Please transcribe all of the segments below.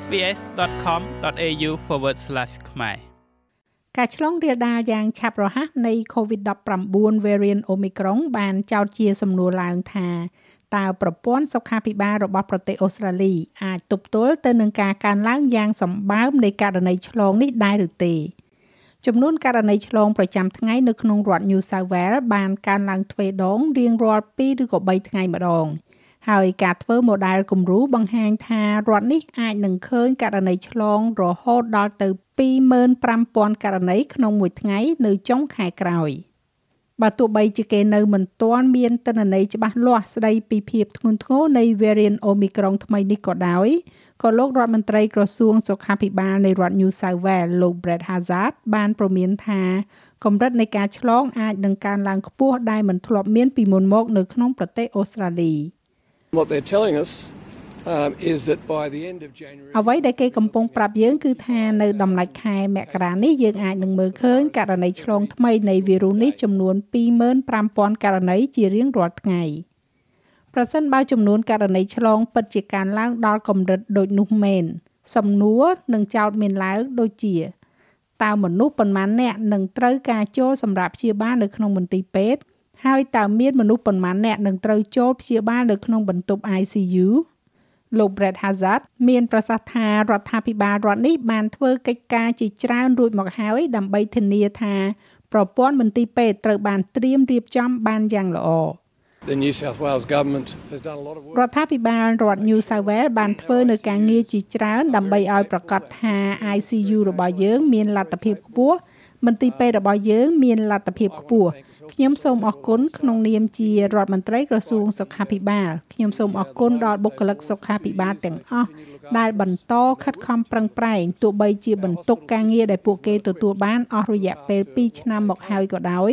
sbs.com.au/ ខ្មែរការឆ្លងរាលដាលយ៉ាងឆាប់រហ័សនៃ COVID-19 variant Omicron បានចោទជាសំណួរឡើងថាតើប្រព័ន្ធសុខាភិបាលរបស់ប្រទេសអូស្ត្រាលីអាចទប់ទល់ទៅនឹងការកើនឡើងយ៉ាងសម្បើមនៃករណីឆ្លងនេះដែរឬទេចំនួនករណីឆ្លងប្រចាំថ្ងៃនៅក្នុងរដ្ឋ New South Wales បានកើនឡើងទ្វេដងរៀងរាល់2ឬក៏3ថ្ងៃម្ដង ហើយការធ្វើ model គំរូបង្ហាញថារដ្ឋនេះអាចនឹងឃើញករណីឆ្លងរហូតដល់ទៅ25,000ករណីក្នុងមួយថ្ងៃនៅចុងខែក្រោយ។បើទោះបីជាគេនៅមិនទាន់មានទិន្នន័យច្បាស់លាស់ស្ដីពីភាពធ្ងន់ធ្ងរនៃ variant Omicron ថ្មីនេះក៏ដោយក៏លោករដ្ឋមន្ត្រីក្រសួងសុខាភិបាលនៃរដ្ឋ New South Wales លោក Brett Hazard បានព្រមានថាកម្រិតនៃការឆ្លងអាចនឹងកើនឡើងខ្ពស់ដែលមិនធ្លាប់មានពីមុនមកនៅក្នុងប្រទេសអូស្ត្រាលី What they're telling us um, is that by the end of January អ្វីដែលគេកំពុងប្រាប់យើងគឺថានៅដំណាច់ខែមករានេះយើងអាចនឹងមើលឃើញករណីឆ្លងថ្មីនៃវីរុសនេះចំនួន25,000ករណីជារៀងរាល់ថ្ងៃប្រសិនបើចំនួនករណីឆ្លងពិតជាកើនឡើងដល់កម្រិតដូចនោះមែនសំណួរនឹងចោទមានឡើងដូចជាតើមនុស្សប៉ុន្មានអ្នកនឹងត្រូវការចូលសម្រាប់ព្យាបាលនៅក្នុងមន្ទីរពេទ្យ ហើយតើមានមនុស្សប៉ុន្មានអ្នកនឹងត្រូវចូលព្យាបាលនៅក្នុងបន្ទប់ ICU លោក Brett Hazard មានប្រសាសន៍ថារដ្ឋាភិបាលរដ្ឋនេះបានធ្វើកិច្ចការជាច្រើនរួចមកហើយដើម្បីធានាថាប្រព័ន្ធមន្ទីរពេទ្យត្រូវបានត្រៀមរៀបចំបានយ៉ាងល្អ The New South Wales government has done a lot of work រដ្ឋាភិបាលរដ្ឋ New South Wales បានធ្វើនៅការងារជាច្រើនដើម្បីឲ្យប្រកាសថា ICU របស់យើងមានលទ្ធភាពខ្ពស់ មន្ទីរពេទ្យរបស់យើងមានលទ្ធភាពខ្ពស់ខ្ញុំសូមអរគុណក្នុងនាមជារដ្ឋមន្ត្រីក្រសួងសុខាភិបាលខ្ញុំសូមអរគុណដល់បុគ្គលិកសុខាភិបាលទាំងអស់ដែលបន្តខិតខំប្រឹងប្រែងទោះបីជាបន្ទុកការងារដែលពួកគេទទួលបានអស់រយៈពេល2ឆ្នាំមកហើយក៏ដោយ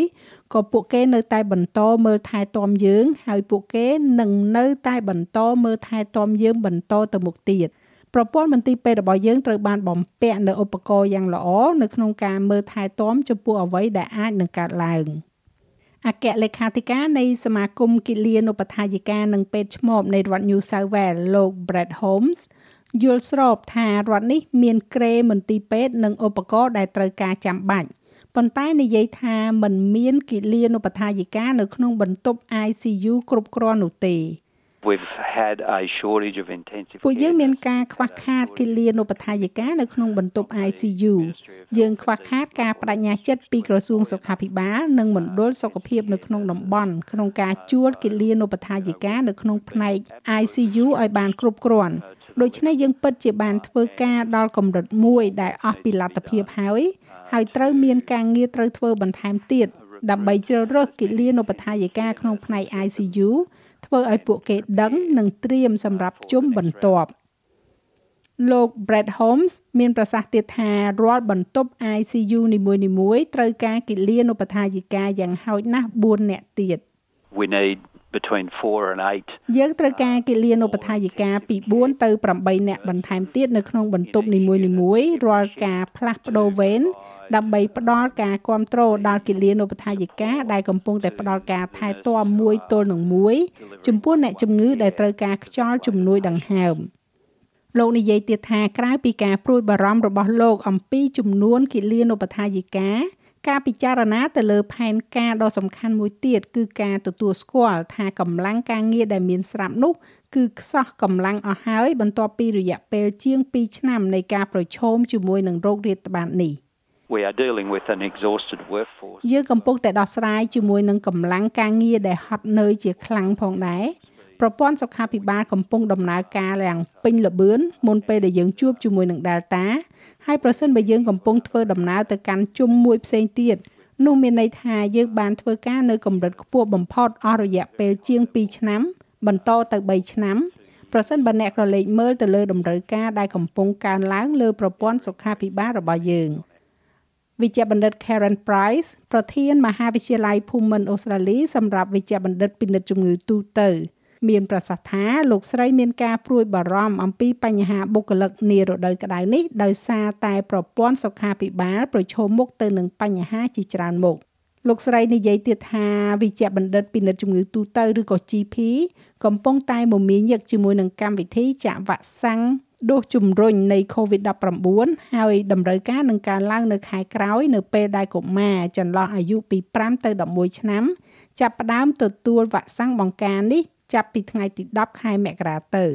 ក៏ពួកគេនៅតែបន្តមើលថែទាំយើង ហើយពួកគេនឹងនៅតែបន្តមើលថែទាំយើងបន្តទៅមុខទៀត ប្រព័ន្ធមន្ទីរពេទ្យរបស់យើងត្រូវបានបំពាក់នូវឧបករណ៍យ៉ាងល្អនៅក្នុងការមើលថែទាំចំពោះអ្វីដែលអាចនឹងកើតឡើង។អគ្គលេខាធិការនៃសមាគមគិលានុបដ្ឋាយិកានិងពេទ្យឆ្មបនៃរដ្ឋ New South Wales លោក Brett Holmes យល់ស្របថារដ្ឋនេះមានក្រេមន្ទីរពេទ្យនិងឧបករណ៍ដែលត្រូវការចាំបាច់ប៉ុន្តែនិយាយថាมันមានគិលានុបដ្ឋាយិកានៅក្នុងបន្ទប់ ICU គ្រប់គ្រាន់នោះទេ We've had a shortage of intensive ពួកយើងមានការខ្វះខាតគិលានុបដ្ឋាយិកានៅក្នុងបន្ទប់ ICU យើងខ្វះខាតការបដិញ្ញាចិត្តពីក្រសួងសុខាភិបាលនិងមណ្ឌលសុខភាពនៅក្នុងតំបន់ក្នុងការជួលគិលានុបដ្ឋាយិកានៅក្នុងផ្នែក ICU ឲ្យបានគ្រប់គ្រាន់ដូច្នេះយើងពិតជាបានធ្វើការដល់កម្រិតមួយដែលអស់ពីលទ្ធភាពហើយហើយត្រូវមានការងារត្រូវធ្វើបន្ថែមទៀត ដើម្បីជ្រើសរើសគិលានុបដ្ឋាយិកាក្នុងផ្នែក ICU ធ្វើឲ្យពួកគេដឹងនិងត្រៀមសម្រាប់ជុំបន្ទាប់លោក Brett Holmes មានប្រសាសន៍ទៀតថារាល់បន្ទប់ ICU នីមួយៗត្រូវការគិលានុបដ្ឋាយិកាយ៉ាងហោចណាស់4នាក់ទៀត We need between 4 and 8យើងត្រូវការគិលានុបដ្ឋាយិកាពី4ទៅ8នាក់បន្ថែមទៀតនៅក្នុងបន្ទប់នីមួយៗរាល់ការផ្លាស់ប្ដូរវេនដើម្បីផ្ដល់ការគ្រប់គ្រងដល់គិលានុបដ្ឋាយិកាដែលកំពុងតែផ្ដល់ការថែទាំមួយទល់នឹងមួយចំពោះអ្នកជំងឺដែលត្រូវការខ្យល់ជំនួយដង្ហើមលោកនិយាយទៀតថាក្រៅពីការព្រួយបារម្ភរបស់លោកអំពីចំនួនគិលានុបដ្ឋាយិកា ការពិចារណាទៅលើផែនការដ៏សំខាន់មួយទៀតគឺការទទួលស្គាល់ថាកម្លាំងការងារដែលមានស្រាប់នោះគឺខ្សោះកម្លាំងអស់ហើយ បន្ទាប់ពីរយៈពេលជាង2ឆ្នាំនៃការប្រឈមជាមួយនឹងโรគរាតត្បាតនេះ We are dealing with an exhausted workforce យើងកំពុងតែដោះស្រាយជាមួយនឹងកម្លាំងការងារដែលហត់នឿយជាខ្លាំងផងដែរ ប្រព័ន្ធសុខាភិបាលកំពុងដំណើរការយ៉ាងពេញល្បឿនមុនពេលដែលយើងជួបជាមួយនឹង Delta ហើយប្រសិនបើយើងកំពុងធ្វើដំណើរទៅកាន់ជុំមួយផ្សេងទៀតនោះមានន័យថាយើងបានធ្វើការនៅកម្រិតខ្ពស់បំផុតអស់រយៈពេលជាង2ឆ្នាំ បន្តទៅ3ឆ្នាំប្រសិនបើអ្នកក្រឡេកមើលទៅលើតម្រូវការដែលកំពុងកើនឡើងលើប្រព័ន្ធសុខាភិបាលរបស់យើងវិជ្ជបណ្ឌិត Karen Price ប្រធានមហាវិទ្យាល័យភូមិន្ទអូស្ត្រាលីសម្រាប់វិជ្ជបណ្ឌិតពិនិត្យជំងឺទូទៅ មានប្រសាសន៍ថាលោកស្រីមានការព្រួយបារម្ភអំពីបញ្ហាបុគ្គលិកនារដូវក្តៅនេះដោយសារតែប្រព័ន្ធសុខាភិបាលប្រឈមមុខទៅនឹងបញ្ហាជាច្រើនមុខលោកស្រីនិយាយទៀតថាវិជ្ជបណ្ឌិតពិនិត្យជំងឺទូទៅឬក៏ GP កំពុងតែមមាញឹកជាមួយនឹងកម្មវិធីចាក់វ៉ាក់សាំងដូសជំរុញនៃ COVID-19 ហើយតម្រូវការនឹងកើនឡើងនៅខែក្រោយ នៅពេលដែលកុមារចន្លោះអាយុពី5ទៅ11ឆ្នាំ ចាប់ផ្ដើមទទួលវ៉ាក់សាំងបង្ការនេះ ចាប់ពីថ្ងៃទី10ខែមករាទៅ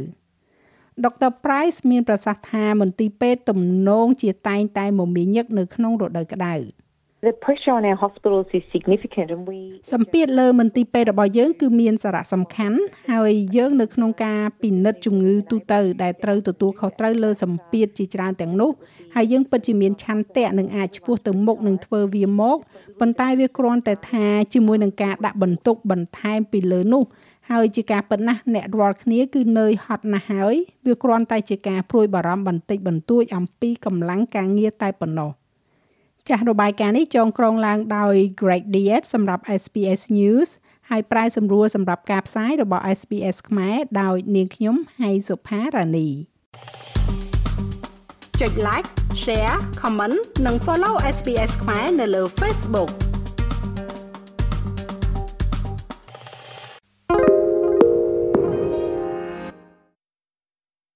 ដុកទ័រ Price មានប្រសាសន៍ថាមន្ទីរពេទ្យទំនងជាតែងតែមមាញឹកនៅក្នុងរដូវក្តៅ។ The pressure on our hospitals is significant and we សម្ពាធលើមន្ទីរពេទ្យរបស់យើងគឺមានសារៈសំខាន់ហើយយើងនៅក្នុងការពិនិត្យជំងឺទូទៅដែលត្រូវទទួលខុសត្រូវលើសម្ពាធជាច្រើនទាំងនោះហើយយើងពិតជាមានឆន្ទៈនឹងអាចឈ្មោះទៅមុខនឹងធ្វើវាមកប៉ុន្តែវាគ្រាន់តែថាជាមួយនឹងការដាក់បន្ទុកបន្ថែមពីលើនោះ ហើយជាការពិតណាស់អ្នករាល់គ្នាគឺនឿយហត់ណាស់ហើយវាគ្រាន់តែជាការព្រួយបារម្ភបន្តិចបន្តួចអំពីកម្លាំងការងារតែប៉ុណ្ណោះ។ចាស់របាយការណ៍នេះចងក្រងឡើងដោយ Greg Diet សម្រាប់ SPS News ហើយប្រែសម្រួលសម្រាប់ការផ្សាយរបស់ SPS ខ្មែរដោយនាងខ្ញុំហៃសុផារ៉ានីចុច like share comment និង follow SPS ខ្មែរនៅលើ Facebook